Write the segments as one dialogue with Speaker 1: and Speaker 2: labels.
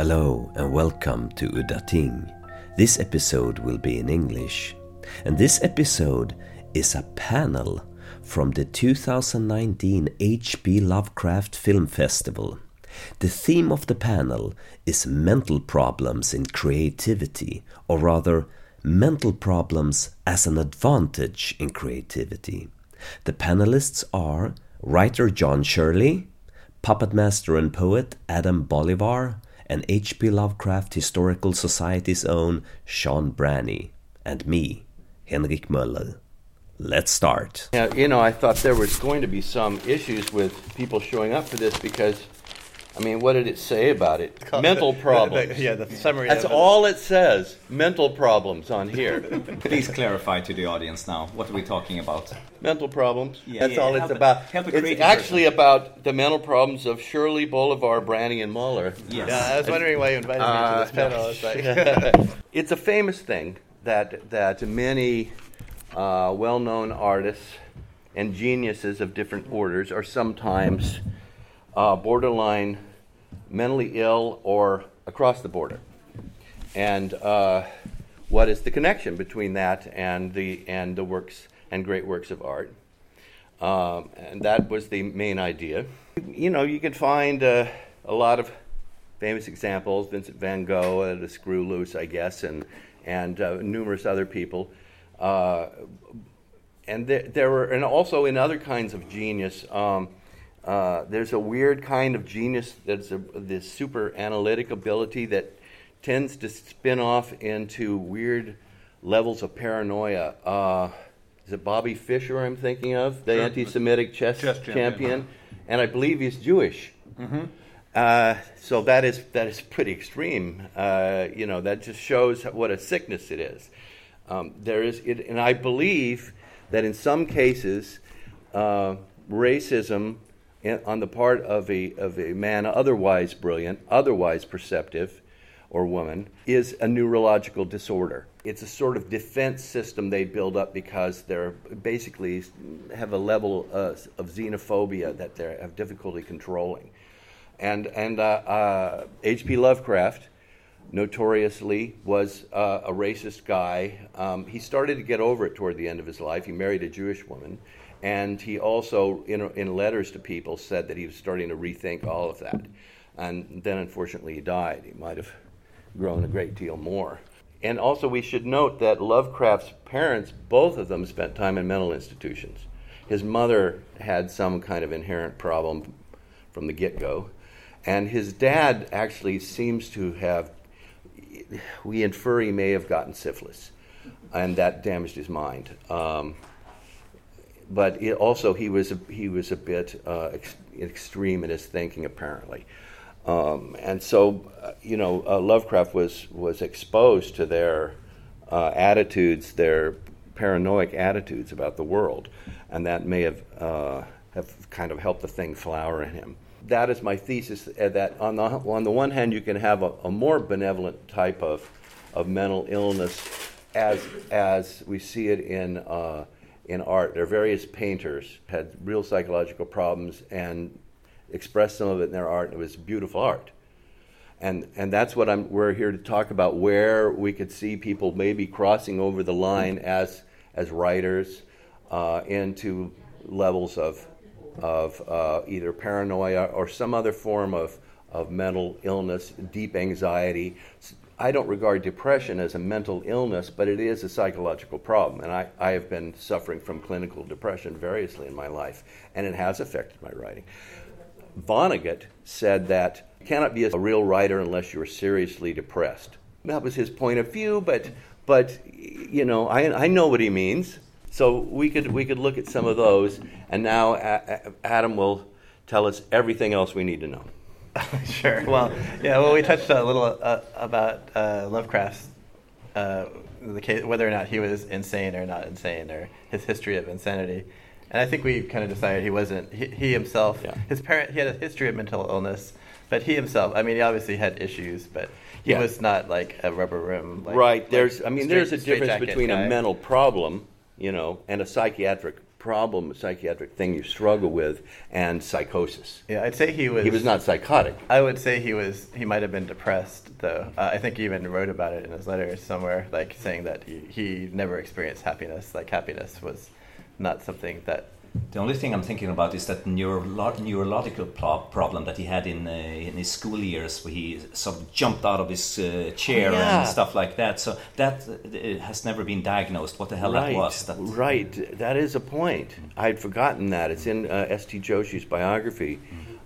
Speaker 1: Hello and welcome to Udda Ting. This episode will be in English. And this episode is a panel from the 2019 H.P. Lovecraft Film Festival. The theme of the panel is mental problems in creativity, or rather, mental problems as an advantage in creativity. The panelists are writer John Shirley, puppet master and poet Adam Bolivar, and H.P. Lovecraft Historical Society's own Sean Branney, and me, Henrik Möller. Let's start.
Speaker 2: Yeah, you know, I thought there was going to be some issues with people showing up for this because, I mean, what did it say about it? mental problems.
Speaker 3: The, the, yeah, the summary.
Speaker 2: That's all it says. Mental problems on here.
Speaker 4: Please clarify to the audience now. What are we talking about?
Speaker 2: mental problems.
Speaker 4: Yeah,
Speaker 2: That's
Speaker 4: yeah,
Speaker 2: all
Speaker 4: help
Speaker 2: it's about.
Speaker 4: help
Speaker 2: It's actually
Speaker 4: person.
Speaker 2: about the mental problems of Shirley Bolivar, Branney, and Möller.
Speaker 4: Yes.
Speaker 3: Yeah, I was wondering why you invited me
Speaker 2: Uh,
Speaker 3: to this panel. It's like,
Speaker 2: it's a famous thing that that many uh, well-known artists and geniuses of different orders are sometimes uh, borderline mentally ill or across the border. And uh, what is the connection between that and the and the works and great works of art? Um, and that was the main idea. You know, you could find uh, a lot of famous examples: Vincent Van Gogh, uh, the Screw Loose, I guess, and and uh, numerous other people. Uh, and there, there were, and also in other kinds of genius, um, uh, there's a weird kind of genius that's a, this super analytic ability that tends to spin off into weird levels of paranoia. Uh, is it Bobby Fischer I'm thinking of, the anti-Semitic chess,
Speaker 3: Chess
Speaker 2: champion.
Speaker 3: champion.
Speaker 2: and I believe he's Jewish. Uh, so that is that is pretty extreme. Uh, you know, that just shows what a sickness it is. Um, there is, it, and I believe that in some cases, uh, racism on the part of a of a man otherwise brilliant, otherwise perceptive, or woman is a neurological disorder. It's a sort of defense system they build up because they're basically have a level uh, of xenophobia that they have difficulty controlling. And and uh, uh, H.P. Lovecraft notoriously was uh, a racist guy. Um, he started to get over it toward the end of his life. He married a Jewish woman, and he also, in, in letters to people, said that he was starting to rethink all of that. And then, unfortunately, he died. He might have grown a great deal more. And also, we should note that Lovecraft's parents, both of them, spent time in mental institutions. His mother had some kind of inherent problem from the get go. And his dad actually seems to have, we infer he may have gotten syphilis, and that damaged his mind. Um, but it also, he was a, he was a bit uh, ex- extreme in his thinking, apparently. Um, and so, uh, you know, uh, Lovecraft was, was exposed to their uh, attitudes, their paranoid attitudes about the world, and that may have, uh, have kind of helped the thing flower in him. That is my thesis. uh, That on the on the one hand, you can have a, a more benevolent type of of mental illness, as as we see it in in art. There are various painters had real psychological problems and expressed some of it in their art. It was beautiful art and and that's what I'm we're here to talk about where we could see people maybe crossing over the line as as writers uh, into levels of of uh, either paranoia or some other form of of mental illness, deep anxiety. I don't regard depression as a mental illness, but it is a psychological problem. And I, I have been suffering from clinical depression variously in my life, and it has affected my writing. Vonnegut said that you cannot be a real writer unless you're seriously depressed. That was his point of view, but but you know I, I know what he means. So we could we could look at some of those, and now Adam will tell us everything else we need to know.
Speaker 3: sure. Well, yeah. Well, we touched a little uh, about uh, Lovecraft's uh, the case, whether or not he was insane or not insane, or his history of insanity. And I think we kind of decided he wasn't. He, he himself,
Speaker 2: Yeah.
Speaker 3: his parent, he had a history of mental illness, but he himself, I mean, he obviously had issues, but he
Speaker 2: Yeah.
Speaker 3: was not like a rubber room. Like,
Speaker 2: right.
Speaker 3: like
Speaker 2: There's I mean
Speaker 3: straight-
Speaker 2: there's a difference between
Speaker 3: guy.
Speaker 2: a mental problem, you know, and a psychiatric problem, a psychiatric thing you struggle with, and psychosis.
Speaker 3: Yeah, I'd say he was.
Speaker 2: He was not psychotic.
Speaker 3: I would say he was. He might have been depressed, though. Uh, I think he even wrote about it in his letters somewhere, like saying that he, he never experienced happiness. Like happiness was not something that
Speaker 4: The only thing I'm thinking about is that neurolo- neurological pro- problem that he had in uh, in his school years, where he sort of jumped out of his uh, chair
Speaker 2: Yeah.
Speaker 4: and stuff like that. So that uh, has never been diagnosed. What the hell
Speaker 2: right,
Speaker 4: that was? That,
Speaker 2: right. That is a point. I'd forgotten that. It's in uh, S.T. Joshi's biography.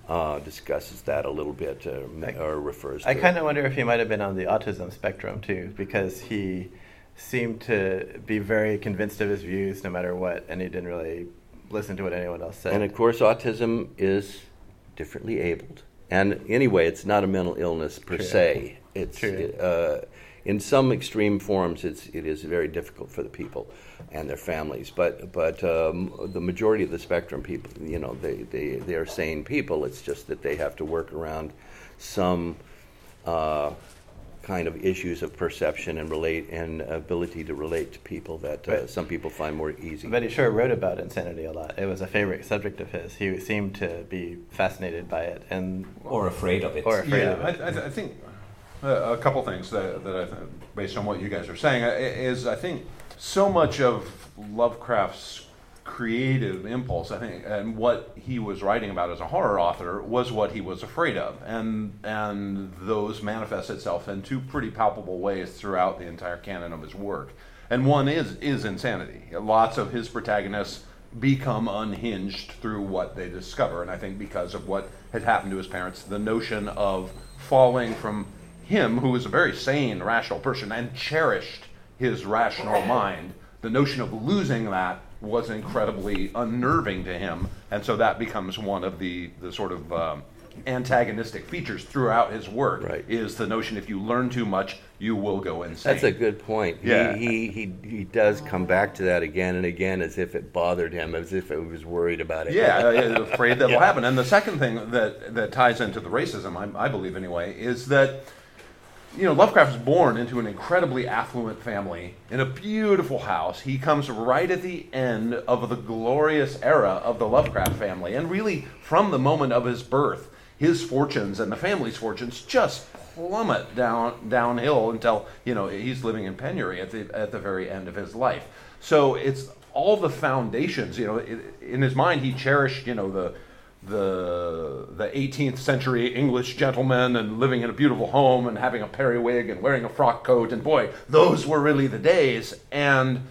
Speaker 2: Uh, discusses that a little bit, uh,
Speaker 3: I-
Speaker 2: or refers. to
Speaker 3: I kind of wonder if he might have been on the autism spectrum too, because he seemed to be very convinced of his views no matter what, and he didn't really listen to what anyone else said.
Speaker 2: And of course, autism is differently abled. And anyway, it's not a mental illness per
Speaker 3: True.
Speaker 2: se. It's
Speaker 3: True.
Speaker 2: uh, in some extreme forms, it's it is very difficult for the people and their families. But but um, the majority of the spectrum people, you know, they they they are sane people. It's just that they have to work around some. Uh, kind of issues of perception and relate and ability to relate to people that uh,
Speaker 3: Right.
Speaker 2: some people find more easy.
Speaker 3: But he sure wrote about insanity a lot. It was a favorite subject of his. He seemed to be fascinated by it, and
Speaker 4: or afraid of it.
Speaker 3: Or afraid
Speaker 5: yeah,
Speaker 3: of it.
Speaker 5: I, I, I think uh, a couple things that, that I think, based on what you guys are saying, uh, is I think so much of Lovecraft's creative impulse, I think, and what he was writing about as a horror author was what he was afraid of, and and those manifest itself in two pretty palpable ways throughout the entire canon of his work. And one is is insanity. Lots of his protagonists become unhinged through what they discover. And I think because of what had happened to his parents, the notion of falling from him, who was a very sane, rational person and cherished his rational mind, the notion of losing that was incredibly unnerving to him. And so that becomes one of the, the sort of um, antagonistic features throughout his work
Speaker 2: Right.
Speaker 5: is the notion if you learn too much, you will go insane.
Speaker 2: That's a good point.
Speaker 5: Yeah.
Speaker 2: He, he, he, he does come back to that again and again as if it bothered him, as if he was worried about it.
Speaker 5: Yeah, afraid that'll happen. And the second thing that that ties into the racism, I, I believe anyway, is that you know Lovecraft was born into an incredibly affluent family in a beautiful house. He comes right at the end of the glorious era of the Lovecraft family, and really from the moment of his birth, his fortunes and the family's fortunes just plummet down downhill until you know he's living in penury at the at the very end of his life. So it's all the foundations. You know, in his mind, he cherished you know the the the 18th century English gentleman and living in a beautiful home and having a periwig and wearing a frock coat and boy, those were really the days. And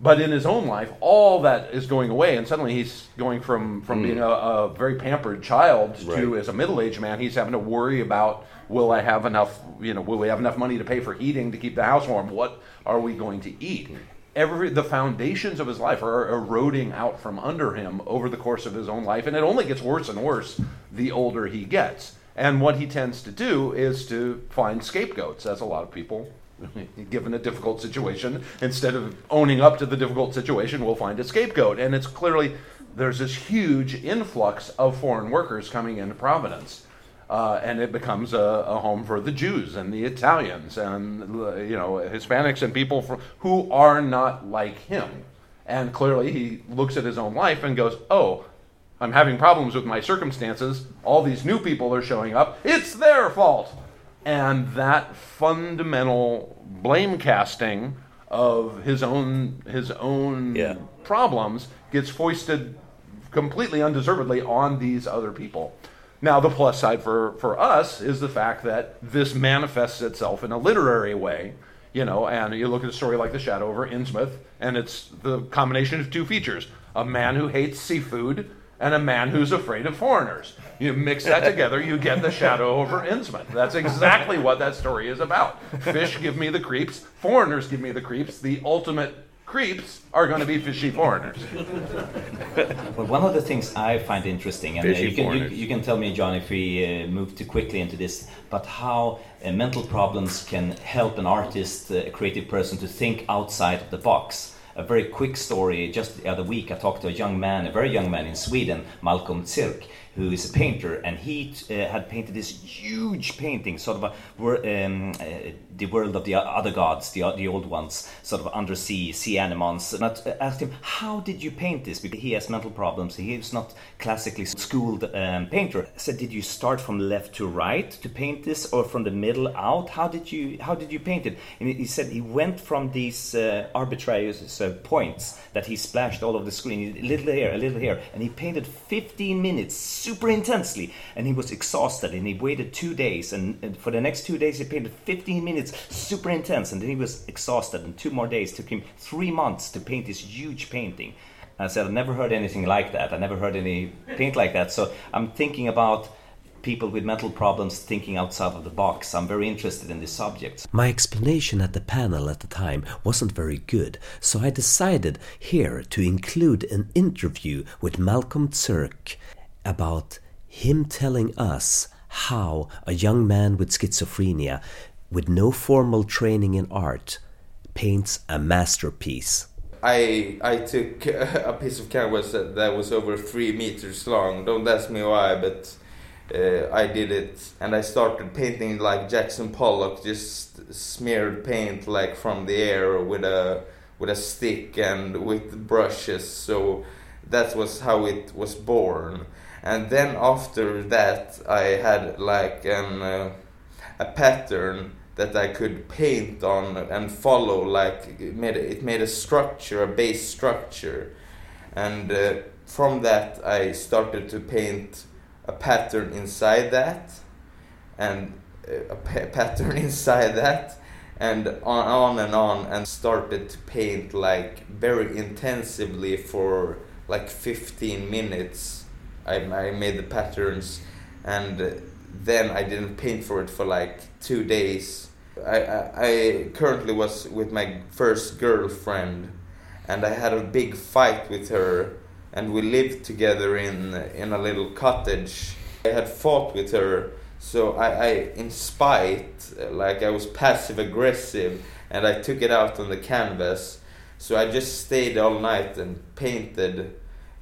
Speaker 5: but in his own life, all that is going away, and suddenly he's going from from hmm. being a, a very pampered child to as a middle aged man, he's having to worry about will I have enough, you know, will we have enough money to pay for heating to keep the house warm? What are we going to eat? Hmm. Every the foundations of his life are eroding out from under him over the course of his own life, and it only gets worse and worse the older he gets. And what he tends to do is to find scapegoats, as a lot of people given a difficult situation, instead of owning up to the difficult situation, we'll find a scapegoat. And it's clearly there's this huge influx of foreign workers coming into Providence. Uh, and it becomes a, a home for the Jews and the Italians and uh, you know Hispanics and people from, who are not like him. And clearly, he looks at his own life and goes, "Oh, I'm having problems with my circumstances. All these new people are showing up. It's their fault." And that fundamental blame casting of his own his own
Speaker 2: Yeah.
Speaker 5: problems gets foisted completely undeservedly on these other people. Now, the plus side for, for us is the fact that this manifests itself in a literary way, you know, and you look at a story like The Shadow over Innsmouth, and it's the combination of two features a man who hates seafood and a man who's afraid of foreigners. You mix that together, you get The Shadow over Innsmouth. That's exactly what that story is about. Fish give me the creeps, foreigners give me the creeps. The ultimate creeps are going to be fishy foreigners.
Speaker 4: But one of the things I find interesting, and uh, you, can, you, you can tell me, John, if we uh, move too quickly into this, but how uh, mental problems can help an artist, uh, a creative person, to think outside of the box. a very quick story. Just the other week, I talked to a young man, a very young man in Sweden, Malcolm Zirk, who is a painter, and he uh, had painted this huge painting, sort of a, um, uh, the world of the other gods, the, the old ones, sort of undersea sea animals. And I asked him, "How did you paint this?" Because he has mental problems. He is not classically schooled um, painter. I said, "Did you start from left to right to paint this, or from the middle out? How did you how did you paint it?" And he said he went from these uh, arbitrary uh, points that he splashed all over the screen, a little here, a little here, and he painted 15 minutes super intensely, and he was exhausted. And he waited two days, and, and, for the next two days he painted 15 minutes, super intense, and then he was exhausted. And two more days took him three months to paint this huge painting. And I said, I've never heard anything like that. I never heard any paint like that. So I'm thinking about people with mental problems thinking outside of the box. I'm very interested in this subject.
Speaker 1: My explanation at the panel at the time wasn't very good, so I decided here to include an interview with Malcolm Zirk about him telling us how a young man with schizophrenia, with no formal training in art, paints a masterpiece.
Speaker 6: I I took a piece of canvas that was over three meters long. Don't ask me why, but uh, I did it, and I started painting like Jackson Pollock, just smeared paint like from the air with a with a stick and with brushes. So that was how it was born. And then after that I had like an uh, a pattern that I could paint on and follow like it made it made a structure a base structure. And uh, from that I started to paint a pattern inside that and uh, a pa pattern inside that and on, on and on and started to paint like very intensively for like 15 minutes I, I made the patterns and then I didn't paint for it for like two days. I, I, I currently was with my first girlfriend and I had a big fight with her and we lived together in in a little cottage. I had fought with her, so I, I in spite, like I was passive aggressive, and I took it out on the canvas. So I just stayed all night and painted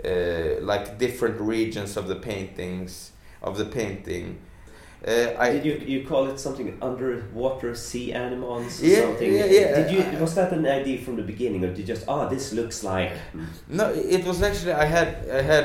Speaker 6: uh, like different regions of the paintings of the painting.
Speaker 1: Uh, I, Did you you call it something underwater sea animals?
Speaker 6: Yeah,
Speaker 1: something?
Speaker 6: yeah, yeah.
Speaker 1: Did you was that an idea from the beginning, or did you just ah oh, this looks like?
Speaker 6: No, it was actually I had I had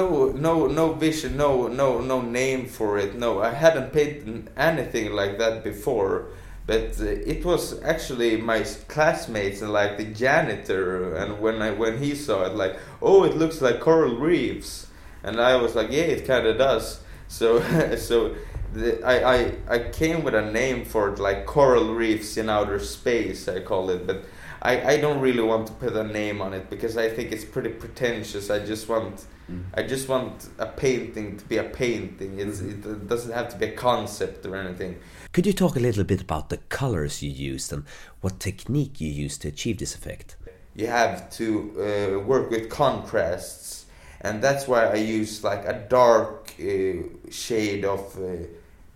Speaker 6: no no no vision, no no no name for it. No, I hadn't painted anything like that before but uh, it was actually my classmates and like the janitor and when I when he saw it like oh it looks like coral reefs. And I was like yeah it kind of does. So so the, I, I I came with a name for it like coral reefs in outer space I call it. But I, I don't really want to put a name on it because I think it's pretty pretentious. I just want mm. I just want a painting to be a painting. It's, mm-hmm. it doesn't have to be a concept or anything
Speaker 1: could you talk a little bit about the colors you used and what technique you used to achieve this effect?
Speaker 6: You have to uh, work with contrasts, and that's why I use like a dark uh, shade of uh,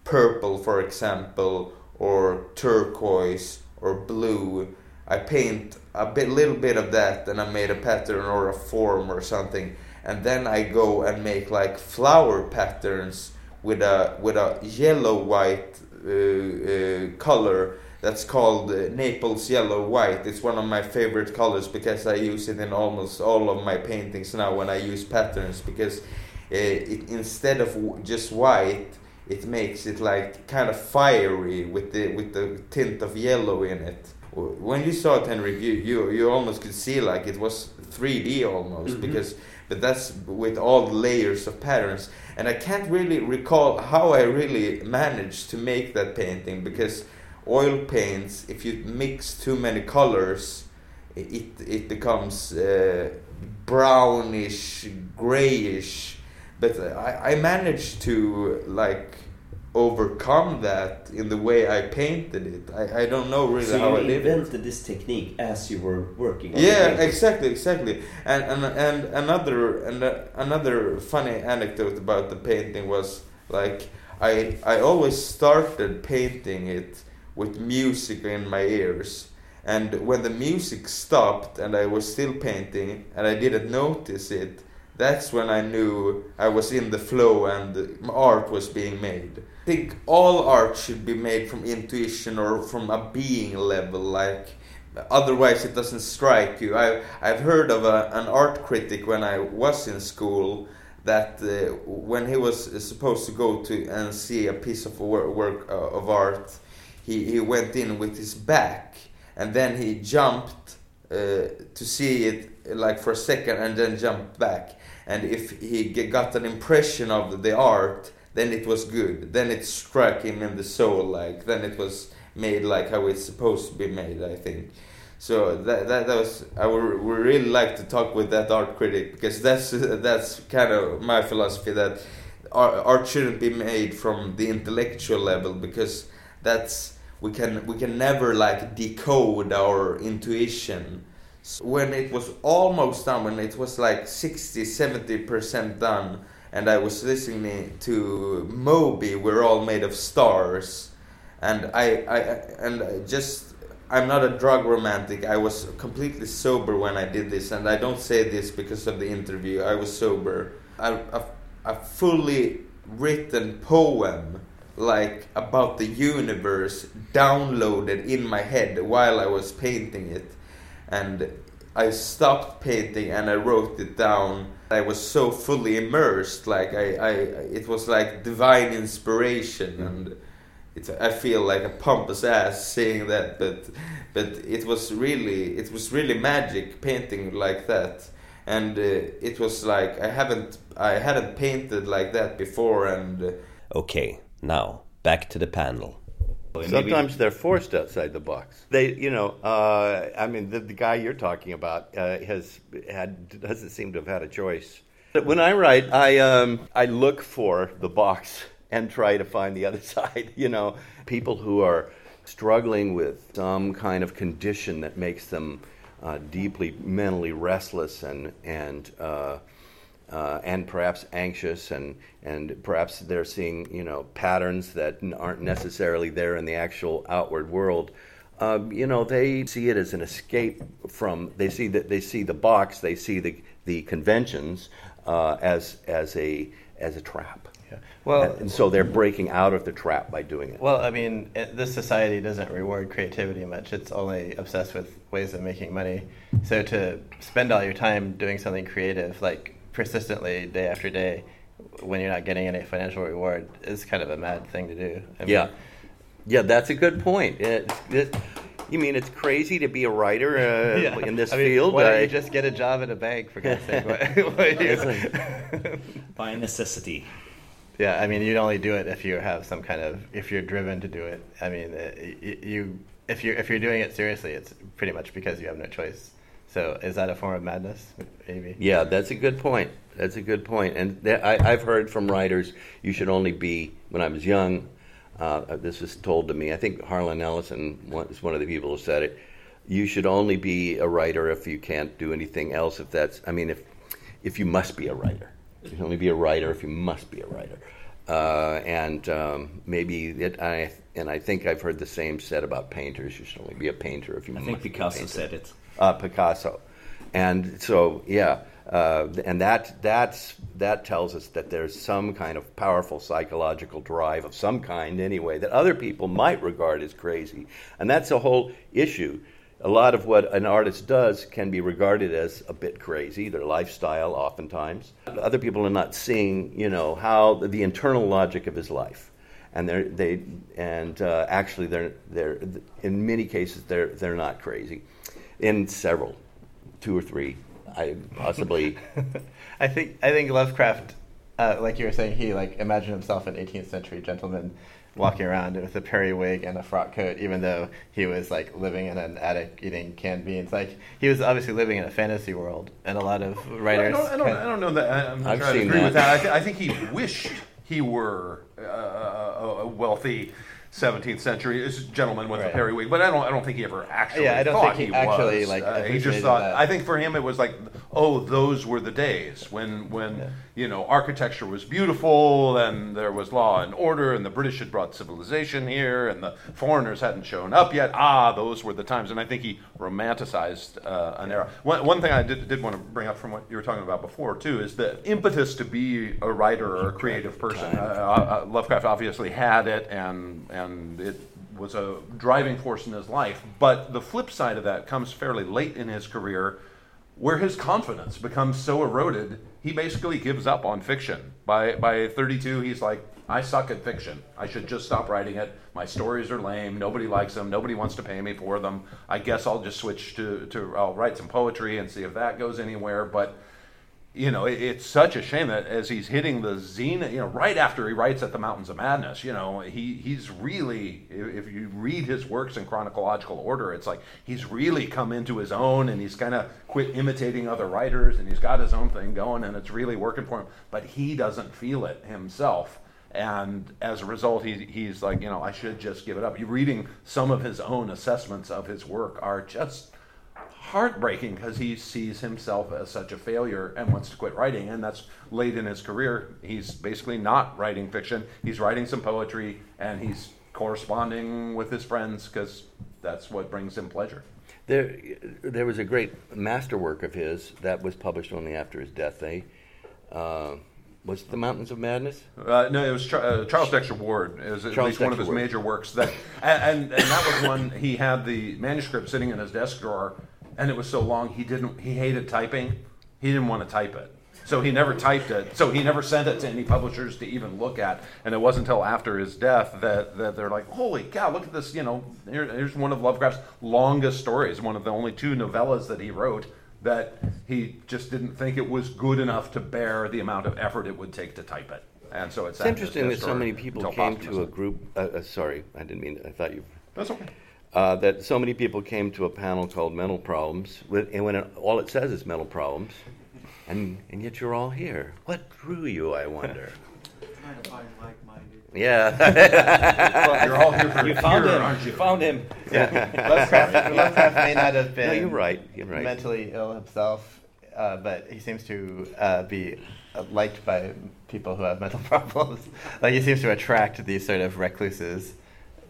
Speaker 6: purple, for example, or turquoise or blue. I paint a bit, little bit of that, and I made a pattern or a form or something, and then I go and make like flower patterns with a with a yellow white uh, uh, color that's called uh, Naples yellow white. It's one of my favorite colors because I use it in almost all of my paintings now when I use patterns because it, instead of just white it makes it like kind of fiery with the with the tint of yellow in it. When you saw it, Henrik, you, you you almost could see like it was 3D almost mm-hmm. because but that's with all the layers of patterns. And I can't really recall how I really managed to make that painting because oil paints, if you mix too many colors, it it becomes uh, brownish, grayish. But I, I managed to like overcome that in the way I painted it. I, I don't know really
Speaker 1: so
Speaker 6: how
Speaker 1: I
Speaker 6: did it.
Speaker 1: invented this technique as you were working.
Speaker 6: yeah, exactly, exactly. And and and another and uh, another funny anecdote about the painting was like I I always started painting it with music in my ears. And when the music stopped and I was still painting and I didn't notice it, that's when I knew I was in the flow and art was being made. I think all art should be made from intuition or from a being level, like otherwise it doesn't strike you. I, I've heard of a, an art critic when I was in school that uh, when he was supposed to go to and see a piece of work, work uh, of art, he, he went in with his back and then he jumped uh, to see it like for a second and then jumped back and if he got an impression of the art then it was good. Then it struck him in the soul like then it was made like how it's supposed to be made i think. So that, that, that was i would, would really like to talk with that art critic because that's that's kind of my philosophy that art, art shouldn't be made from the intellectual level because that's we can we can never like decode our intuition when it was almost done, when it was like 60 70% done, and I was listening to Moby, We're All Made of Stars, and I, I and just I'm not a drug romantic. I was completely sober when I did this, and I don't say this because of the interview. I was sober. A, a, a fully written poem, like about the universe, downloaded in my head while I was painting it and I stopped painting and I wrote it down. I was so fully immersed, like I, I it was like divine inspiration, mm. and it's I feel like a pompous ass saying that, but but it was really it was really magic painting like that, and uh, it was like I haven't I hadn't painted like that before, and. Uh,
Speaker 1: okay, now back to the panel.
Speaker 2: Sometimes they're forced outside the box. They, you know, uh, I mean, the, the, guy you're talking about uh, has had doesn't seem to have had a choice. But when I write, I um, I look for the box and try to find the other side. You know, people who are struggling with some kind of condition that makes them uh, deeply mentally restless and and uh, uh, and perhaps anxious and and perhaps they're seeing you know patterns that aren't necessarily there in the actual outward world. Um, you know they see it as an escape from they see that they see the box they see the the conventions uh, as as a as a trap.
Speaker 3: Yeah.
Speaker 2: Well, and so they're breaking out of the trap by doing it.
Speaker 3: Well, I mean, it, this society doesn't reward creativity much. It's only obsessed with ways of making money. So to spend all your time doing something creative, like persistently day after day when you're not getting any financial reward is kind of a mad thing to do.
Speaker 2: I mean, yeah, yeah, that's a good point. It, it, you mean it's crazy to be a writer uh, yeah. in this
Speaker 3: I mean,
Speaker 2: field?
Speaker 3: Why don't you just get a job at a bank for God's sake?
Speaker 4: By necessity.
Speaker 3: Yeah, I mean, you'd only do it if you have some kind of if you're driven to do it. I mean, uh, you if you're if you're doing it seriously, it's pretty much because you have no choice. So is that a form of madness? Maybe.
Speaker 2: Yeah, that's a good point. That's a good point. And th- I, have heard from writers you should only be. When I was young, uh, this was told to me. I think Harlan Ellison is one of the people who said it. You should only be a writer if you can't do anything else. If that's, I mean, if if you must be a writer, you can only be a writer if you must be a writer. Uh, and um, maybe it, I and I think I've heard the same said about painters. You should only be a painter if you.
Speaker 4: I think Picasso said it
Speaker 2: uh, Picasso, and so yeah, uh, and that that's that tells us that there's some kind of powerful psychological drive of some kind anyway that other people might regard as crazy, and that's a whole issue. A lot of what an artist does can be regarded as a bit crazy, their lifestyle oftentimes. Other people are not seeing, you know, how the internal logic of his life and they and uh, actually they're they're in many cases they're they're not crazy in several, two or three, I possibly.
Speaker 3: I think I think Lovecraft, uh, like you were saying, he like imagined himself an 18th century gentleman walking around with a periwig and a frock coat, even though he was like living in an attic eating canned beans. Like he was obviously living in a fantasy world, and a lot of writers.
Speaker 5: Well, I, don't, I, don't, I, don't, know that. I'm not I've sure I agree that. with that. I, th- I, think he wished he were uh, a wealthy 17th century is gentleman with right. a periwig, but I don't I don't think he ever actually
Speaker 3: yeah, I don't
Speaker 5: thought
Speaker 3: think
Speaker 5: he,
Speaker 3: he actually
Speaker 5: was.
Speaker 3: like
Speaker 5: uh, he just thought
Speaker 3: that.
Speaker 5: I think for him it was like oh, those were the days when when you know architecture was beautiful and there was law and order and the British had brought civilization here and the foreigners hadn't shown up yet. Ah, those were the times. And I think he romanticized uh, an era. One, one thing I did, did want to bring up from what you were talking about before too is the impetus to be a writer or a creative person. Uh, uh, Lovecraft obviously had it, and and it was a driving force in his life. But the flip side of that comes fairly late in his career, where his confidence becomes so eroded, he basically gives up on fiction. By by 32, he's like, I suck at fiction. I should just stop writing it. My stories are lame. Nobody likes them. Nobody wants to pay me for them. I guess I'll just switch to, to I'll write some poetry and see if that goes anywhere. But you know, it, it's such a shame that as he's hitting the zenith, you know, right after he writes at the Mountains of Madness, you know, he he's really, if, you read his works in chronological order, it's like he's really come into his own and he's kind of quit imitating other writers and he's got his own thing going and it's really working for him. But he doesn't feel it himself. And as a result, he, he's like, you know, I should just give it up. You're reading some of his own assessments of his work are just heartbreaking because he sees himself as such a failure and wants to quit writing. And that's late in his career. He's basically not writing fiction. He's writing some poetry and he's corresponding with his friends because that's what brings him pleasure.
Speaker 2: There, there was a great masterwork of his that was published only after his death. They, uh, was it The Mountains of Madness?
Speaker 5: Uh, no, it was Char- uh, Charles Dexter Ward. Is at
Speaker 2: Charles
Speaker 5: least one of his
Speaker 2: Ward.
Speaker 5: major works. That and, and and that was one he had the manuscript sitting in his desk drawer, and it was so long he didn't he hated typing. He didn't want to type it, so he never typed it. So he never sent it to any publishers to even look at. And it wasn't until after his death that, that they're like, "Holy cow! Look at this! You know, here, here's one of Lovecraft's longest stories. One of the only two novellas that he wrote." That he just didn't think it was good enough to bear the amount of effort it would take to type it, and so it's
Speaker 2: It's interesting that so many people came to a group. Uh, uh, sorry, I didn't mean. I thought you.
Speaker 5: That's okay.
Speaker 2: Uh, that so many people came to a panel called "Mental Problems," and when it, all it says is mental problems, and and yet you're all here. What drew you? I wonder.
Speaker 7: Trying to find like-minded.
Speaker 2: yeah.
Speaker 5: You're all here for
Speaker 4: You found
Speaker 5: here,
Speaker 4: him.
Speaker 5: aren't you?
Speaker 4: found him.
Speaker 3: Lovecraft, Lovecraft may not have been
Speaker 2: no, you're right. You're right.
Speaker 3: mentally ill himself, uh, but he seems to uh, be uh, liked by people who have mental problems. like he seems to attract these sort of recluses uh,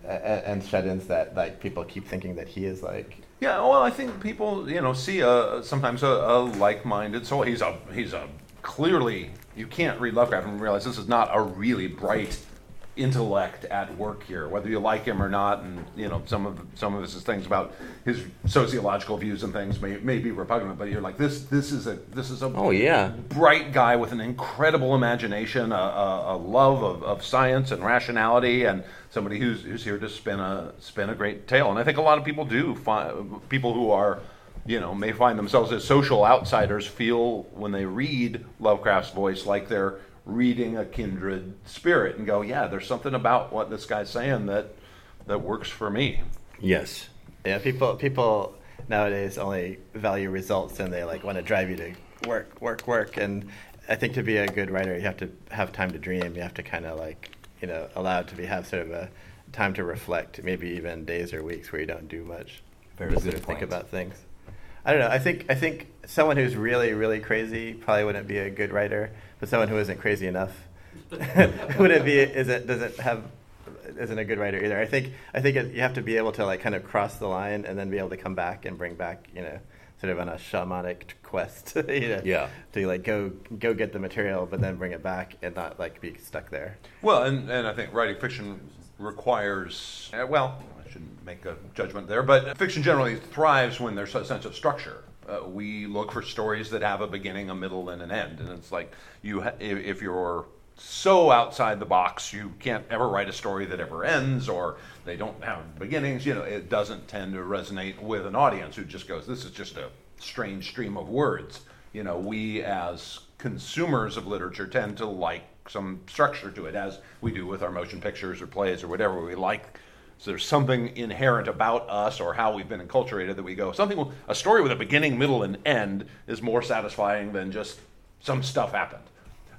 Speaker 3: and shut-ins that like people keep thinking that he is like.
Speaker 5: Yeah, well, I think people, you know, see a sometimes a, a like-minded soul. He's a he's a clearly you can't read Lovecraft and realize this is not a really bright intellect at work here, whether you like him or not. And you know, some of some of his things about his sociological views and things may, may be repugnant, but you're like this this is a this is a
Speaker 2: Oh yeah.
Speaker 5: bright guy with an incredible imagination, a, a, a love of, of science and rationality, and somebody who's, who's here to spin a spin a great tale. And I think a lot of people do find people who are, you know, may find themselves as social outsiders feel when they read Lovecraft's voice like they're reading a kindred spirit and go, yeah, there's something about what this guy's saying that that works for me.
Speaker 2: Yes.
Speaker 3: Yeah, people people nowadays only value results and they like want to drive you to work, work, work. And I think to be a good writer, you have to have time to dream. You have to kind of like you know allowed to be have sort of a time to reflect. Maybe even days or weeks where you don't do much.
Speaker 4: Very
Speaker 3: just
Speaker 4: good
Speaker 3: sort of think about things. I don't know. I think I think someone who's really really crazy probably wouldn't be a good writer, but someone who isn't crazy enough wouldn't be isn't doesn't have isn't a good writer either. I think I think it, you have to be able to like kind of cross the line and then be able to come back and bring back you know sort of on a shamanic quest. you know,
Speaker 2: Yeah.
Speaker 3: To like go go get the material, but then bring it back and not like be stuck there.
Speaker 5: Well, and, and I think writing fiction requires, uh, well, I shouldn't make a judgment there, but fiction generally thrives when there's a sense of structure. Uh, we look for stories that have a beginning, a middle, and an end. And it's like you, ha- if, you're so outside the box, you can't ever write a story that ever ends, or they don't have beginnings. You know, it doesn't tend to resonate with an audience who just goes, "This is just a strange stream of words." You know, we as consumers of literature tend to like some structure to it, as we do with our motion pictures or plays or whatever. We like so there's something inherent about us or how we've been enculturated that we go something a story with a beginning, middle, and end is more satisfying than just some stuff happened.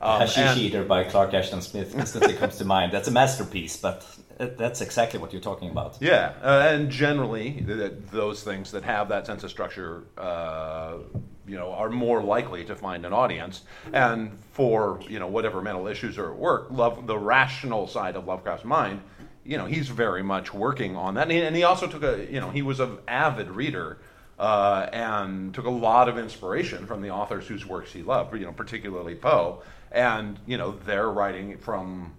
Speaker 5: Um,
Speaker 4: Hashish
Speaker 5: and-
Speaker 4: Eater by Clark Ashton Smith instantly comes to mind. That's a masterpiece, but that's exactly what you're talking about.
Speaker 5: Yeah, uh, and generally, th- th- those things that have that sense of structure, uh, you know are more likely to find an audience. And for you know whatever mental issues are at work, love the rational side of Lovecraft's mind. You know, he's very much working on that, and he, and he also took a you know he was an avid reader. Uh, and took a lot of inspiration from the authors whose works he loved, you know, particularly Poe. And you know, they're writing from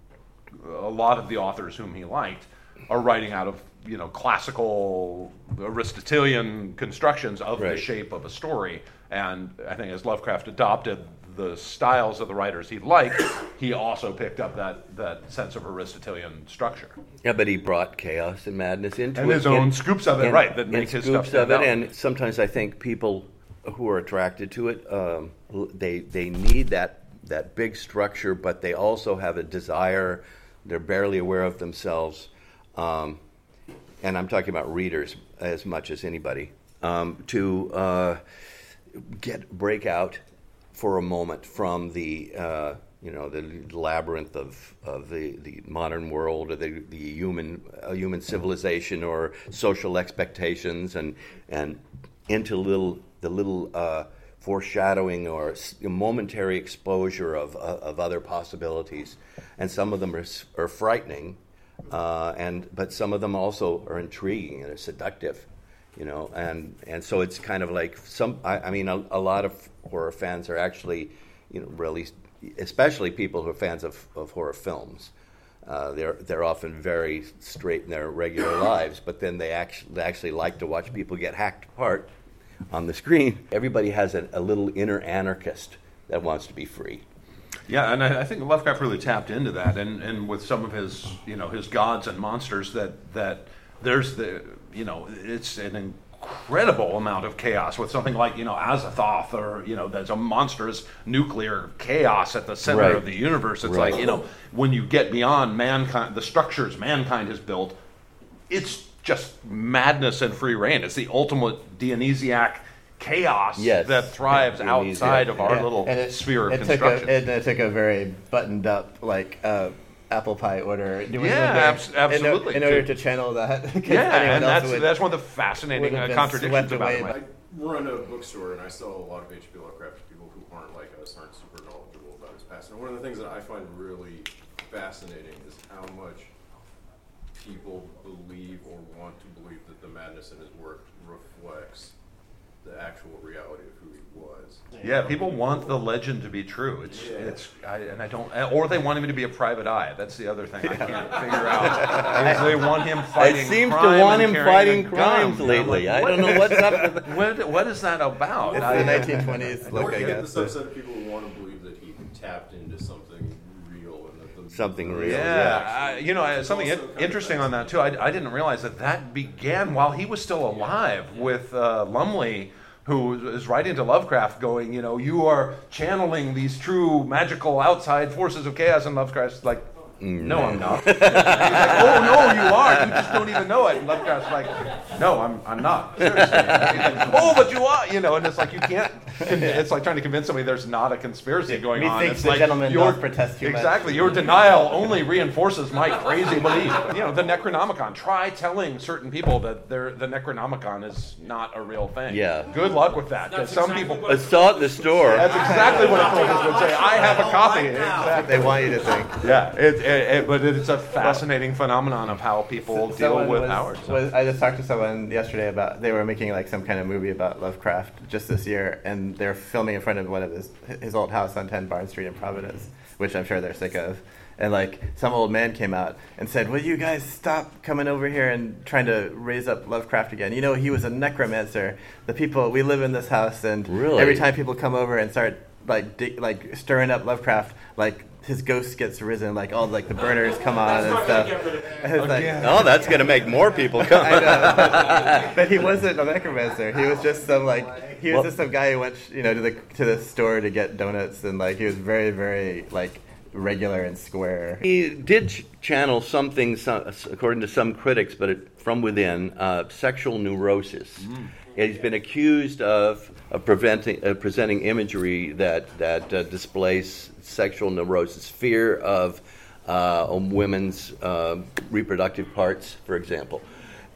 Speaker 5: a lot of the authors whom he liked are writing out of you know classical Aristotelian constructions of the shape of a story. And I think as Lovecraft adopted the styles of the writers he liked, he also picked up that, that sense of Aristotelian structure.
Speaker 2: Yeah, but he brought chaos and madness into
Speaker 5: And
Speaker 2: it.
Speaker 5: his own scoops of it,
Speaker 2: and-
Speaker 5: right, that
Speaker 2: and
Speaker 5: make his
Speaker 2: scoops
Speaker 5: stuff
Speaker 2: of it.
Speaker 5: out.
Speaker 2: And sometimes I think people who are attracted to it, um, they they need that that big structure, but they also have a desire. They're barely aware of themselves, um, and I'm talking about readers as much as anybody um, to uh, get break out for a moment from the uh, you know the labyrinth of, of the, the modern world or the, the human uh, human civilization or social expectations and and into little the little uh, foreshadowing or momentary exposure of, uh, of other possibilities. And some of them are, are frightening uh, and but some of them also are intriguing and are seductive you know and and so it's kind of like some i, I mean a, a lot of horror fans are actually you know really especially people who are fans of, of horror films. Uh, they're they're often very straight in their regular lives but then they actually they actually like to watch people get hacked apart on the screen. Everybody has a, a little inner anarchist that wants to be free.
Speaker 5: Yeah, and I, I think Lovecraft really tapped into that, and, and with some of his you know his gods and monsters that that there's the you know it's an incredible amount of chaos with something like you know Azathoth or you know there's a monstrous nuclear chaos at the center
Speaker 2: Right.
Speaker 5: of the universe. It's
Speaker 2: Right.
Speaker 5: like you know when you get beyond mankind, the structures mankind has built, it's just madness and free reign. It's the ultimate Dionysiac chaos
Speaker 2: Yes.
Speaker 5: that thrives
Speaker 2: Dionysiac,
Speaker 5: outside of our
Speaker 3: Yeah,
Speaker 5: little
Speaker 3: and it-
Speaker 5: sphere of
Speaker 3: it took
Speaker 5: construction.
Speaker 3: a, it, it took a very buttoned up like uh, apple pie order. doing
Speaker 5: Yeah,
Speaker 3: the-
Speaker 5: abs-
Speaker 3: in
Speaker 5: absolutely.
Speaker 3: In, order to channel that.
Speaker 5: Yeah, and that's
Speaker 3: would-
Speaker 5: that's one of the fascinating uh, contradictions about
Speaker 3: away
Speaker 5: him.
Speaker 8: I run a bookstore and I sell a lot of H.P. Lovecraft to people who aren't like us, aren't super knowledgeable about his past. And one of the things that I find really fascinating is how much people believe or want to believe that the madness in his work reflects the actual reality of who he was.
Speaker 5: Yeah, people want the legend to be true. It's it's I, and I don't or they want him to be a private eye. That's the other thing I can't figure out. Is they want him fighting.
Speaker 2: it seems to
Speaker 5: crime
Speaker 2: want him fighting crimes
Speaker 5: gun.
Speaker 2: lately
Speaker 5: I'm
Speaker 2: i don't know what's up with
Speaker 5: What, what is that about?
Speaker 3: It's
Speaker 5: I-
Speaker 3: the 1920s look, I
Speaker 8: you get
Speaker 3: guess.
Speaker 8: the subset of people who want to believe that he tapped into Something real,
Speaker 5: Yeah, I, you know, uh, something in- interesting on that too. I, I didn't realize that that began while he was still alive with uh, Lumley, who is writing to Lovecraft, going, you know, you are channeling these true magical outside forces of chaos, and Lovecraft's like. No, I'm not. He's like, oh no, you are. You just don't even know it. And Lovecraft's like, no, I'm, I'm not. Seriously. Like, oh, but you are. You know, and it's like you can't. It's like trying to convince somebody there's not a conspiracy going on.
Speaker 3: Methinks
Speaker 5: It's
Speaker 3: the
Speaker 5: like
Speaker 3: gentleman
Speaker 5: your-
Speaker 3: doth protest too much.
Speaker 5: Exactly. Your denial only reinforces my crazy belief. You know, the Necronomicon. Try telling certain people that they're, the Necronomicon is not a real thing.
Speaker 2: Yeah.
Speaker 5: Good luck with that. Because some people.
Speaker 2: i saw it in the store
Speaker 5: That's exactly what a therapist would say. I have a copy. Exactly.
Speaker 3: They want you to think.
Speaker 5: Yeah, it, it, it, but it's a fascinating phenomenon of how people deal with
Speaker 3: was,
Speaker 5: Howard. so.
Speaker 3: was- I just talked to someone yesterday about they were making like some kind of movie about Lovecraft just this year, and they're filming in front of one of his his old house on 10 Barnes Street in Providence, which I'm sure they're sick of. And like some old man came out and said, "Will you guys stop coming over here and trying to raise up Lovecraft again? You know, he was a necromancer. The people we live in this house, and
Speaker 2: Really?
Speaker 3: every time people come over and start like dig, like stirring up Lovecraft, like." His ghost gets risen, like all like the burners come on and stuff. And like,
Speaker 2: oh that's going to make more people come
Speaker 3: I know. but he wasn't a necromancer. He was just some like he was
Speaker 2: Well-
Speaker 3: just some guy who went you know to the to the store to get donuts and like he was very very like regular and square.
Speaker 2: He did ch- channel something, so- according to some critics, but it, from within, uh, sexual neurosis. He's been accused of, of preventing, uh, presenting imagery that, that uh, displays sexual neurosis, fear of uh, women's uh, reproductive parts, for example.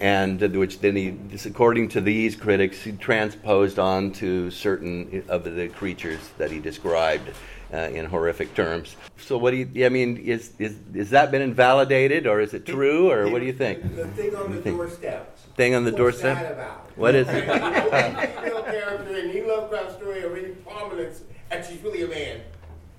Speaker 2: and uh, which then he, according to these critics, he transposed onto certain of the creatures that he described uh, in horrific terms. So, what do you? I mean, is is is that been invalidated, or is it true, or what do you think?
Speaker 9: The thing on the doorstep.
Speaker 2: Thing on the
Speaker 9: What's
Speaker 2: doorstep.
Speaker 9: that about?
Speaker 2: What is it?
Speaker 9: Female character in any Lovecraft story of any prominence, and she's really a man.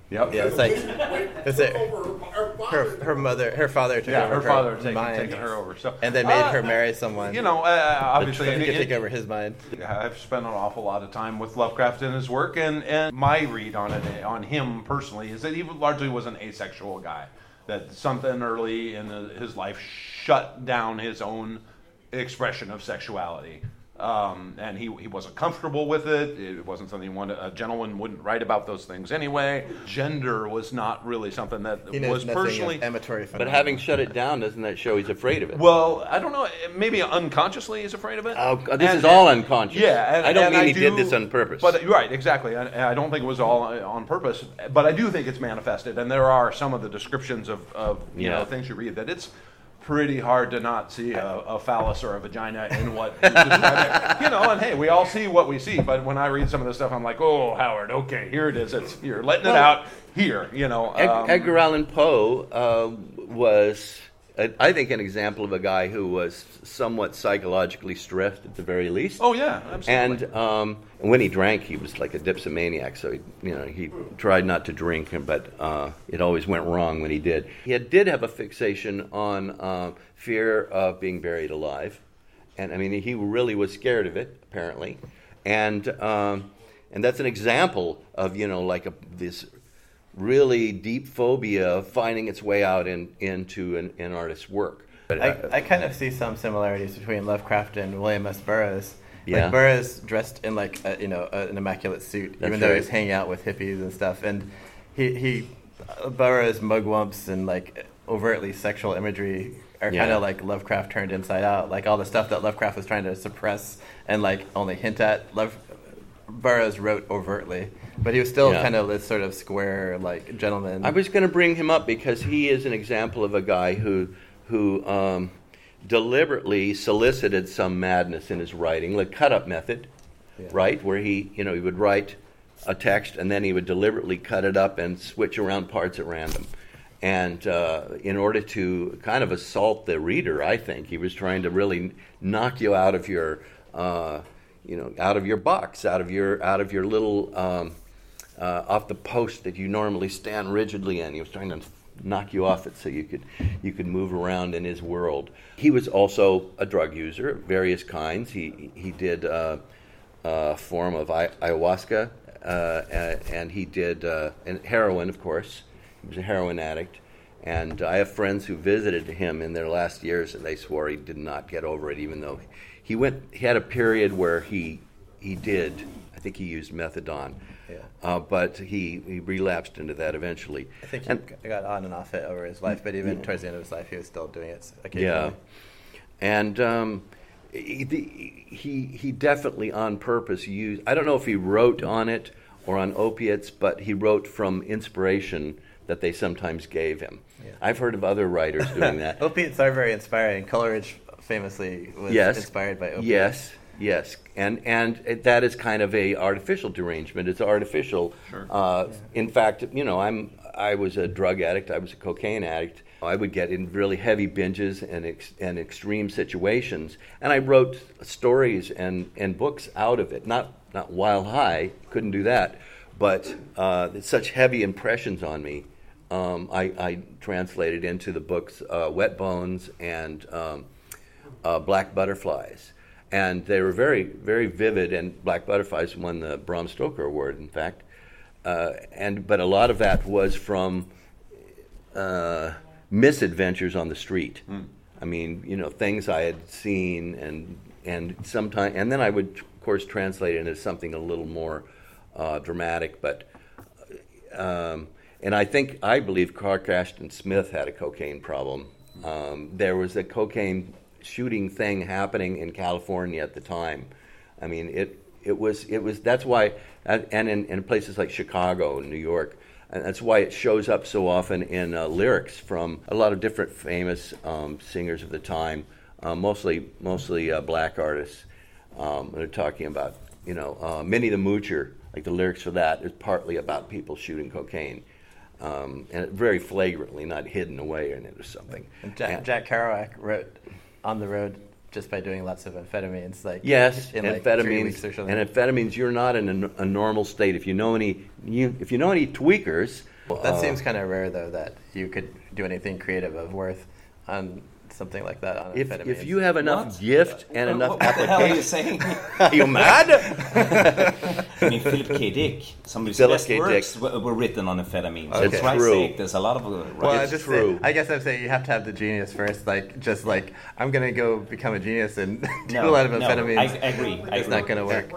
Speaker 5: Yep.
Speaker 3: Yeah, it's like
Speaker 9: When
Speaker 3: It's
Speaker 9: took her, her,
Speaker 3: her
Speaker 9: father's-
Speaker 3: her mother her father took
Speaker 5: Yeah,
Speaker 3: over
Speaker 5: her father taking,
Speaker 3: mind,
Speaker 5: taking her over. So
Speaker 3: and they made
Speaker 5: Uh,
Speaker 3: her marry someone.
Speaker 5: You know, uh, obviously,
Speaker 3: so he could take over his mind.
Speaker 5: I've spent an awful lot of time with Lovecraft and his work, and, and my read on it, on him personally, is that he largely was an asexual guy. That something early in his life shut down his own expression of sexuality. Um, and he, he wasn't comfortable with it. It wasn't something he wanted, a gentleman wouldn't write about those things anyway. Gender was not really something that
Speaker 3: He
Speaker 5: was personally.
Speaker 3: of amatory
Speaker 2: But having shut it down, doesn't that show he's afraid of it?
Speaker 5: Well, I don't know. Maybe unconsciously he's afraid of it.
Speaker 2: Oh, this
Speaker 5: And-
Speaker 2: is all unconscious.
Speaker 5: Yeah, and,
Speaker 2: I don't
Speaker 5: and
Speaker 2: mean
Speaker 5: I
Speaker 2: he did this on purpose.
Speaker 5: But right, exactly. I, I don't think it was all uh, on purpose, but I do think it's manifested, and there are some of the descriptions of, of you
Speaker 2: Yeah.
Speaker 5: know things you read that it's pretty hard to not see a, a phallus or a vagina in what he's describing. you know, and hey, we all see what we see, but when I read some of this stuff, I'm like, oh, Howard, okay, here it is. It's you're letting it out here. You know, um,
Speaker 2: Edgar Allan Poe uh, was, I think, an example of a guy who was somewhat psychologically stressed at the very least.
Speaker 5: Oh yeah, absolutely.
Speaker 2: And um, when he drank, he was like a dipsomaniac. So he, you know, he tried not to drink, but uh, it always went wrong when he did. He had, did have a fixation on uh, fear of being buried alive, and I mean, he really was scared of it, apparently, and um, and that's an example of you know like a, this really deep phobia finding its way out in, into an, an artist's work. But,
Speaker 3: I,
Speaker 2: uh,
Speaker 3: I kind of see some similarities between Lovecraft and William S. Burroughs.
Speaker 2: Yeah.
Speaker 3: Like Burroughs dressed in like a, you know a, an immaculate suit,
Speaker 2: That's
Speaker 3: even though
Speaker 2: right.
Speaker 3: he's hanging out with hippies and stuff. And he he uh, Burroughs mugwumps and like overtly sexual imagery are
Speaker 2: Yeah.
Speaker 3: kind of like Lovecraft turned inside out. Like all the stuff that Lovecraft was trying to suppress and like only hint at. Love Burroughs wrote overtly, but he was still
Speaker 2: Yeah.
Speaker 3: kind of this sort of square like gentleman.
Speaker 2: I was going to bring him up because he is an example of a guy who who um, deliberately solicited some madness in his writing, like cut up method,
Speaker 3: Yeah.
Speaker 2: right? Where he you know he would write a text and then he would deliberately cut it up and switch around parts at random. And uh, in order to kind of assault the reader, I think he was trying to really knock you out of your, uh, you know, out of your box, out of your, out of your little, um, uh, off the post that you normally stand rigidly in. He was trying to knock you off it so you could, you could move around in his world. He was also a drug user of various kinds. He, he did uh, a form of ay- ayahuasca, uh, and he did uh, and heroin, of course. He was a heroin addict. And I have friends who visited him in their last years, and they swore he did not get over it, even though he went. He had a period where he he did. I think he used methadone,
Speaker 3: Yeah.
Speaker 2: uh, but he, he relapsed into that eventually.
Speaker 3: I think he
Speaker 2: And-
Speaker 3: got on and off it over his life, but even towards the end of his life, he was still doing it occasionally.
Speaker 2: Yeah, and um, he, he he definitely on purpose used. I don't know if he wrote on it or on opiates, but he wrote from inspiration that they sometimes gave him.
Speaker 3: Yeah.
Speaker 2: I've heard of other writers doing that.
Speaker 3: Opiates are very inspiring. Coleridge famously was
Speaker 2: yes,
Speaker 3: inspired by opiates.
Speaker 2: Yes, yes, and and it- that is kind of a artificial derangement. It's artificial. Uh, In fact, you know, I'm I was a drug addict. I was a cocaine addict. I would get in really heavy binges and ex, and extreme situations, and I wrote stories and, and books out of it. Not not while high, couldn't do that, but uh, it's such heavy impressions on me. Um, I, I translated into the books uh, Wet Bones and um, uh, Black Butterflies. And they were very, very vivid, and Black Butterflies won the Bram Stoker Award, in fact. Uh, and But a lot of that was from uh, misadventures on the street. I mean, you know, things I had seen, and and sometime, and then I would, of course, translate it into something a little more uh, dramatic. But um, and I think I believe Clark Ashton Smith had a cocaine problem. Um, there was a cocaine shooting thing happening in California at the time. I mean, it it was it was that's why and in, in places like Chicago and New York. And that's why it shows up so often in uh, lyrics from a lot of different famous um, singers of the time. uh, mostly mostly uh, black artists. Um, they're talking about you know uh, Minnie the Moocher, like the lyrics for that is partly about people shooting cocaine, um, and very flagrantly, not hidden away in it or something.
Speaker 3: And Jack,
Speaker 2: And-
Speaker 3: Jack Kerouac wrote on the road just by doing lots of amphetamines, like
Speaker 2: Yes,
Speaker 3: in like
Speaker 2: amphetamines.
Speaker 3: or something.
Speaker 2: And amphetamines, you're not in a, a normal state. If you know any, you, if you know any tweakers,
Speaker 3: that
Speaker 2: uh,
Speaker 3: seems kind of rare, though, that you could do anything creative of worth on something like that on
Speaker 2: If,
Speaker 3: amphetamines.
Speaker 2: if you have enough
Speaker 4: What?
Speaker 2: gift and enough
Speaker 4: what, what the hell are you saying?
Speaker 2: are you mad?
Speaker 4: I mean, Philip K. Dick. Some of his
Speaker 2: Philip
Speaker 4: best
Speaker 2: K.
Speaker 4: works
Speaker 2: Dick.
Speaker 4: were, were written on amphetamines.
Speaker 2: It's true.
Speaker 4: sake, there's a lot of. Uh,
Speaker 3: well, I
Speaker 2: It's
Speaker 3: just
Speaker 2: true.
Speaker 3: I guess I'm saying you have to have the genius first. Like, just like I'm gonna go become a genius and do
Speaker 4: No,
Speaker 3: a lot of amphetamines.
Speaker 4: no,
Speaker 3: amphetamines.
Speaker 4: I- I agree, I
Speaker 3: it's
Speaker 4: agree.
Speaker 3: not gonna work.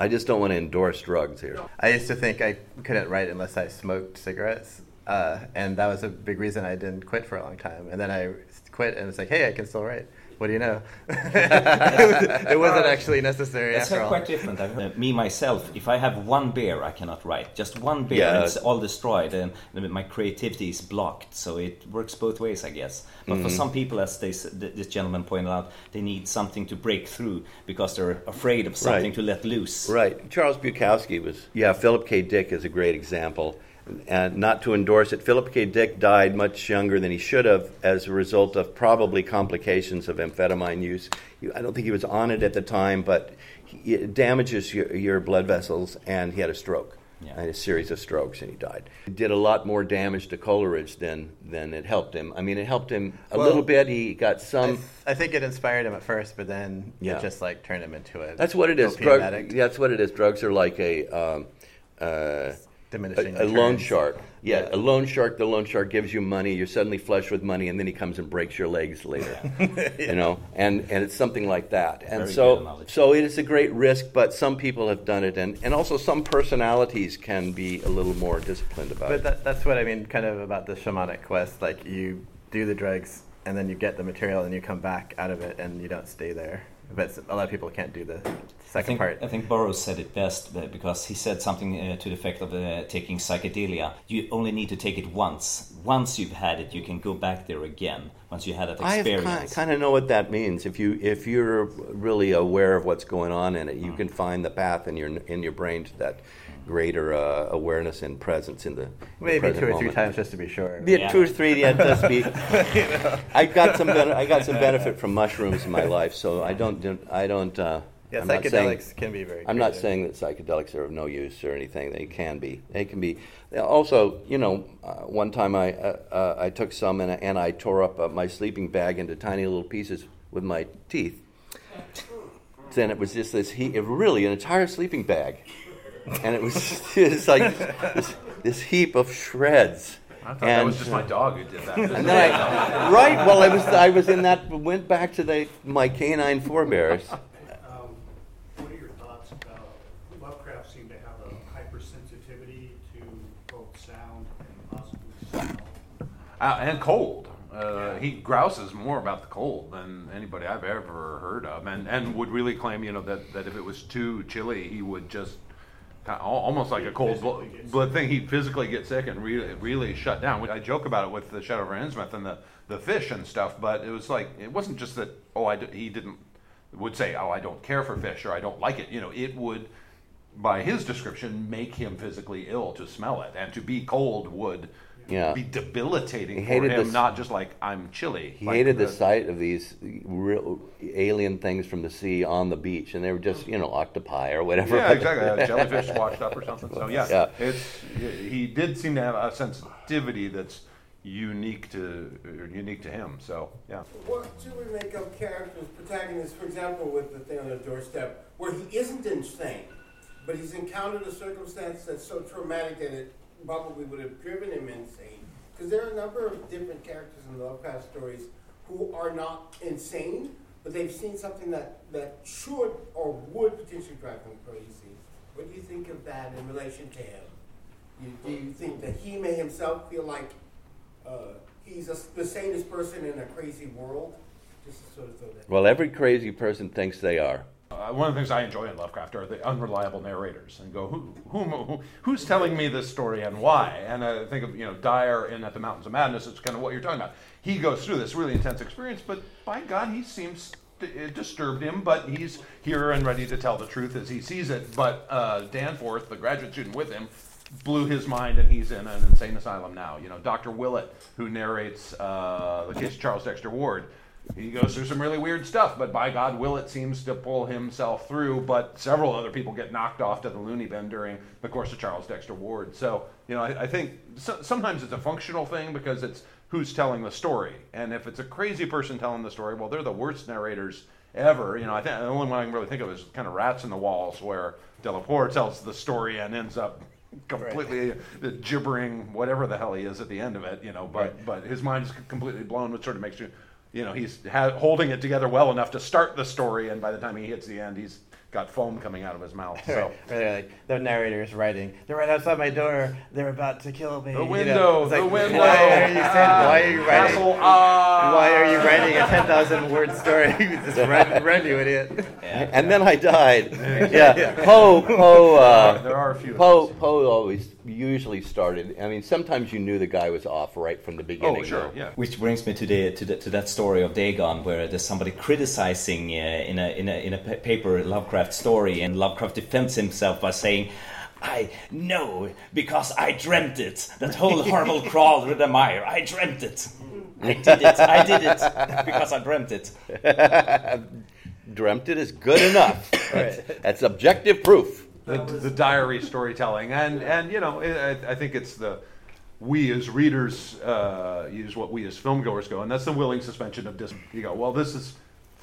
Speaker 2: I just don't want to endorse drugs here.
Speaker 3: I used to think I couldn't write unless I smoked cigarettes, uh, and that was a big reason I didn't quit for a long time. And then I quit, and it's like, hey, I can still write. What do you know? it wasn't actually necessary
Speaker 4: That's
Speaker 3: after all.
Speaker 4: quite different. Uh, me myself, if I have one beer, I cannot write. Just one beer,
Speaker 2: Yeah.
Speaker 4: and it's all destroyed, and my creativity is blocked. So it works both ways, I guess. But
Speaker 2: Mm-hmm.
Speaker 4: for some people, as they, this gentleman pointed out, they need something to break through because they're afraid of something
Speaker 2: Right.
Speaker 4: to let loose.
Speaker 2: Right. Charles Bukowski was, yeah, Philip K. Dick is a great example. And not to endorse it, Philip K. Dick died much younger than he should have as a result of probably complications of amphetamine use. I don't think he was on it at the time, but he, it damages your, your blood vessels, and he had a stroke.
Speaker 4: Yeah.
Speaker 2: And a series of strokes, and he died. It did a lot more damage to Coleridge than, than it helped him. I mean, it helped him a
Speaker 3: Well,
Speaker 2: little bit. He got
Speaker 3: I,
Speaker 2: some.
Speaker 3: th- I think it inspired him at first, but then
Speaker 2: Yeah.
Speaker 3: it just like turned him into a
Speaker 2: That's what it is.
Speaker 3: opium
Speaker 2: Drug, that's what it is. Drugs are like a um, uh,
Speaker 3: Diminishing
Speaker 2: a, a loan shark. Yeah,
Speaker 3: Yeah.
Speaker 2: a loan shark. The loan shark gives you money. You're suddenly flush with money, and then he comes and breaks your legs later. You know, and and it's something like that. And
Speaker 4: Very
Speaker 2: so so it is a great risk, but some people have done it, and and also some personalities can be a little more disciplined about
Speaker 3: But
Speaker 2: it.
Speaker 3: that, that's what I mean, kind of about the shamanic quest. Like you do the drugs, and then you get the material, and you come back out of it, and you don't stay there. But a lot of people can't do the
Speaker 4: I think,
Speaker 3: part.
Speaker 4: I think Burroughs said it best because he said something uh, to the effect of uh, taking psychedelia. You only need to take it once. Once you've had it, you can go back there again. Once you had that experience,
Speaker 2: I
Speaker 4: experience.
Speaker 2: kind of know what that means. If you if you're really aware of what's going on in it, you can find the path in your in your brain to that greater uh, awareness and presence in the, in the
Speaker 3: Maybe
Speaker 2: present
Speaker 3: two or three times just to be sure.
Speaker 2: Yeah,
Speaker 4: Yeah.
Speaker 2: two or three. Yeah, just be. I got some. bene- I got some benefit from mushrooms in my life, so I don't. I don't. Uh,
Speaker 3: Yeah,
Speaker 2: I'm not saying-
Speaker 3: can be very.
Speaker 2: I'm not saying that psychedelics are of no use or anything. They can be. They can be. Also, you know, uh, one time I uh, uh, I took some and, I- and I tore up uh, my sleeping bag into tiny little pieces with my teeth. Then it was just this heap, really an entire sleeping bag, and it was it's like this, this heap of shreds.
Speaker 5: I thought that was just my dog who did that.
Speaker 2: And then I, right, well, I was I was in that went back to the my canine forebears.
Speaker 7: Um, what are your thoughts about Lovecraft seemed to have a hypersensitivity to both sound and possibly smell?
Speaker 5: Uh, and cold. Uh, he grouses more about the cold than anybody I've ever heard of, and, and would really claim, you know, that, that if it was too chilly, he would just kind of, almost like a cold blood thing. He'd physically get sick and really really shut down. I joke about it with the Shadow of Innsmouth and the, the fish and stuff, but it was like it wasn't just that. Oh, I d- he didn't would say, oh, I don't care for fish or I don't like it. You know, it would. By his description, make him physically ill to smell it, and to be cold would
Speaker 2: Yeah.
Speaker 5: be debilitating
Speaker 2: He
Speaker 5: for
Speaker 2: hated
Speaker 5: him,
Speaker 2: this-
Speaker 5: not just like I'm chilly.
Speaker 2: He
Speaker 5: like
Speaker 2: hated the sight of these real alien things from the sea on the beach, and they were just you know octopi or whatever.
Speaker 5: Yeah, exactly. A jellyfish washed up or something. So yeah,
Speaker 2: Yeah.
Speaker 5: it's he did seem to have a sensitivity that's unique to or unique to him. So yeah.
Speaker 9: What do we make of characters, protagonists, for example, with the thing on the doorstep, where he isn't insane, but he's encountered a circumstance that's so traumatic that it probably would have driven him insane? Because there are a number of different characters in the Lovecraft stories who are not insane, but they've seen something that, that should or would potentially drive them crazy. What do you think of that in relation to him? You, do you think that he may himself feel like uh, he's a, the sanest person in a crazy world? Sort of.
Speaker 2: Well, every crazy person thinks they are.
Speaker 5: Uh, one of the things I enjoy in Lovecraft are the unreliable narrators, and go, who, who, who who's telling me this story and why? And I think of you know Dyer in At the Mountains of Madness. It's kind of what you're talking about. He goes through this really intense experience, but by God, he seems it disturbed him, but he's here and ready to tell the truth as he sees it. But uh, Danforth, the graduate student with him, blew his mind, and he's in an insane asylum now. You know, Dr. Willett, who narrates uh, the case of Charles Dexter Ward, he goes through some really weird stuff, but by God, Willett seems to pull himself through. But several other people get knocked off to the loony bin during the course of Charles Dexter Ward. So, you know, I, I think so, sometimes it's a functional thing because it's who's telling the story. And if it's a crazy person telling the story, well, they're the worst narrators ever. You know, I think the only one I can really think of is kind of Rats in the Walls, where Delaporte tells the story and ends up completely right. gibbering whatever the hell he is at the end of it. You know, but right. but his mind is completely blown, which sort of makes you. You know, he's ha- holding it together well enough to start the story, and by the time he hits the end, he's got foam coming out of his mouth. So
Speaker 3: right, right, like the narrator is writing. They're right outside my door. They're about to kill me.
Speaker 5: The window. You know, the
Speaker 3: like,
Speaker 5: window.
Speaker 3: Why are you, ah, why are you writing?
Speaker 5: Castle, ah.
Speaker 3: Why are you writing a ten thousand word story? Just run, run, you idiot.
Speaker 2: Yeah. And then I died. yeah. yeah. Poe. Poe. Uh,
Speaker 5: there are a few.
Speaker 2: Poe. Poe always usually started. I mean, sometimes you knew the guy was off right from the beginning.
Speaker 5: Oh, sure, yeah.
Speaker 4: Which brings me to the to, the, to that story of Dagon, where there's somebody criticizing uh, in a in a in a paper Lovecraft story, and Lovecraft defends himself by saying. I know because I dreamt it. That whole horrible crawl through the mire. I dreamt it. I did it. I did it because I dreamt it.
Speaker 2: dreamt it is good enough. That's, that's objective proof
Speaker 5: the, the diary storytelling, and and you know, I, I think it's the we as readers uh, use what we as filmgoers go, and that's the willing suspension of disbelief. You go, well, this is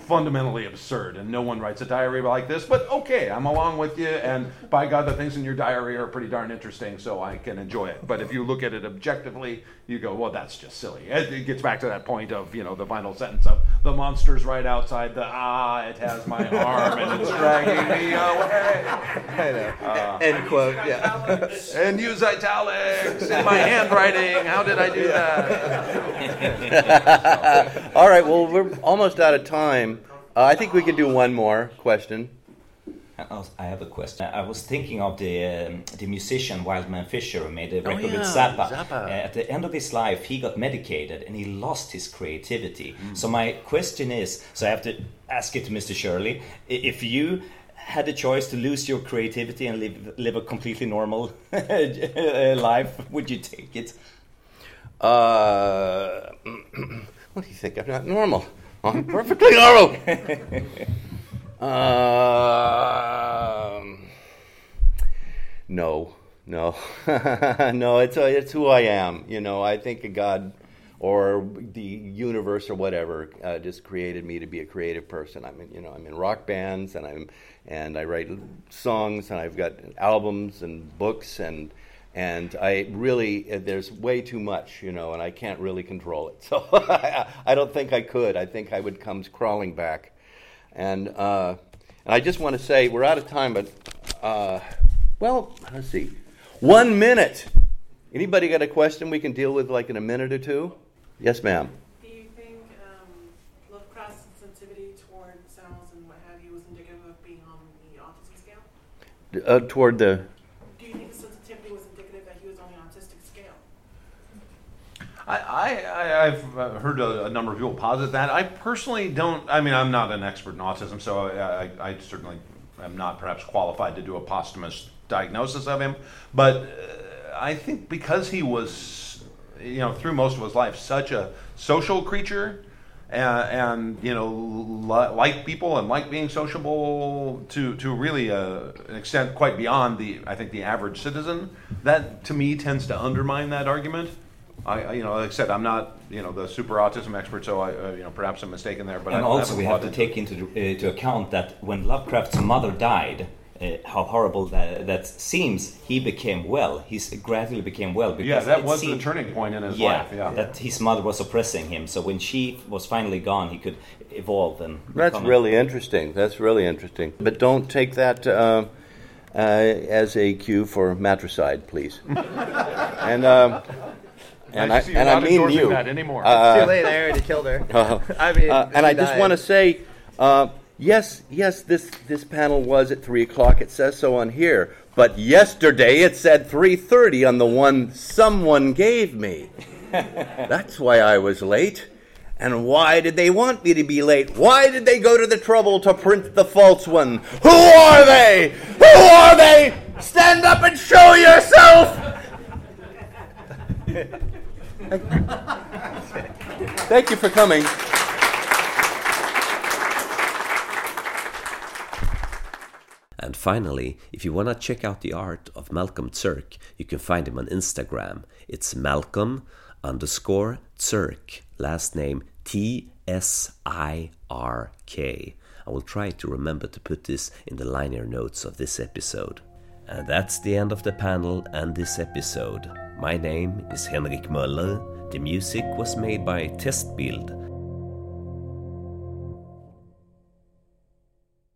Speaker 5: fundamentally absurd, and no one writes a diary like this. But okay, I'm along with you, and by God, the things in your diary are pretty darn interesting, so I can enjoy it. But if you look at it objectively, you go, well, that's just silly. It, gets back to that point of you know the final sentence of the monster's right outside the ah, it has my arm and it's dragging me away.
Speaker 3: I know. Uh, End quote. Yeah.
Speaker 5: and use italics in my handwriting. How did I do
Speaker 2: that? All right. Well, we're almost out of time. Uh, I think we can do one more question.
Speaker 4: I have a question. I was thinking of the um, the musician Wild Man Fischer who made a
Speaker 2: oh,
Speaker 4: record
Speaker 2: yeah,
Speaker 4: with Zappa.
Speaker 2: Zappa.
Speaker 4: Uh, at the end of his life, he got medicated and he lost his creativity. Mm. So my question is: so I have to ask it to Mr. Shirley. If you had a choice to lose your creativity and live live a completely normal life, would you take it?
Speaker 2: Uh, what do you think? I'm not normal. I'm perfectly normal. Um, no, no, no. It's uh, it's who I am. You know, I think God or the universe or whatever uh, just created me to be a creative person. I'm in, you know I'm in rock bands and I'm and I write songs and I've got albums and books and and I really uh, there's way too much you know and I can't really control it. So I, I don't think I could. I think I would come crawling back and, uh, and I just want to say, we're out of time, but, uh, well, let's see. One minute. Anybody got a question we can deal with like in a minute or two? Yes, ma'am.
Speaker 10: Do you think um, Lovecraft's sensitivity toward sounds and what have you was indicative of being on the autism scale?
Speaker 2: Uh, toward the
Speaker 5: I, I, have uh, heard a, a, number of people posit that. I personally don't. I mean, I'm not an expert in autism, so I, I, I certainly am not perhaps qualified to do a posthumous diagnosis of him. But uh, I think because he was, you know, through most of his life, such a social creature. And, and you know, li- like people and like being sociable to to really uh, an extent quite beyond the I think the average citizen. That to me tends to undermine that argument. I, I, you know, like I said, I'm not, you know, the super autism expert, so I, uh, you know, perhaps I'm mistaken there. But
Speaker 4: and
Speaker 5: I
Speaker 4: also we have to take into uh, account that when Lovecraft's mother died, uh, how horrible that, that seems, he became well. He gradually became well.
Speaker 5: Because yeah, that was seemed, the turning point in his
Speaker 4: yeah,
Speaker 5: life. Yeah,
Speaker 4: that his mother was oppressing him. So when she was finally gone, he could evolve and.
Speaker 2: That's really interesting. That's really interesting. But don't take that. Uh, uh, as a cue for matricide, please. and um,
Speaker 5: and I, I and I mean you. That anymore.
Speaker 3: Uh, too late. I already killed her. Uh, I mean,
Speaker 2: uh, and I just want to say, uh, Yes, yes, this, this panel was at 3 o'clock. It says so on here. But yesterday it said 3.30 on the one someone gave me. That's why I was late. And why did they want me to be late? Why did they go to the trouble to print the false one? Who are they? Who are they? Stand up and show yourself! Thank you for coming.
Speaker 1: And finally, if you want to check out the art of Malcolm Tsirk, you can find him on Instagram. It's Malcolm underscore Tsirk, last name T S I R K. I will try to remember to put this in the liner notes of this episode. And that's the end of the panel and this episode. My name is Henrik Möller. The music was made by Testbild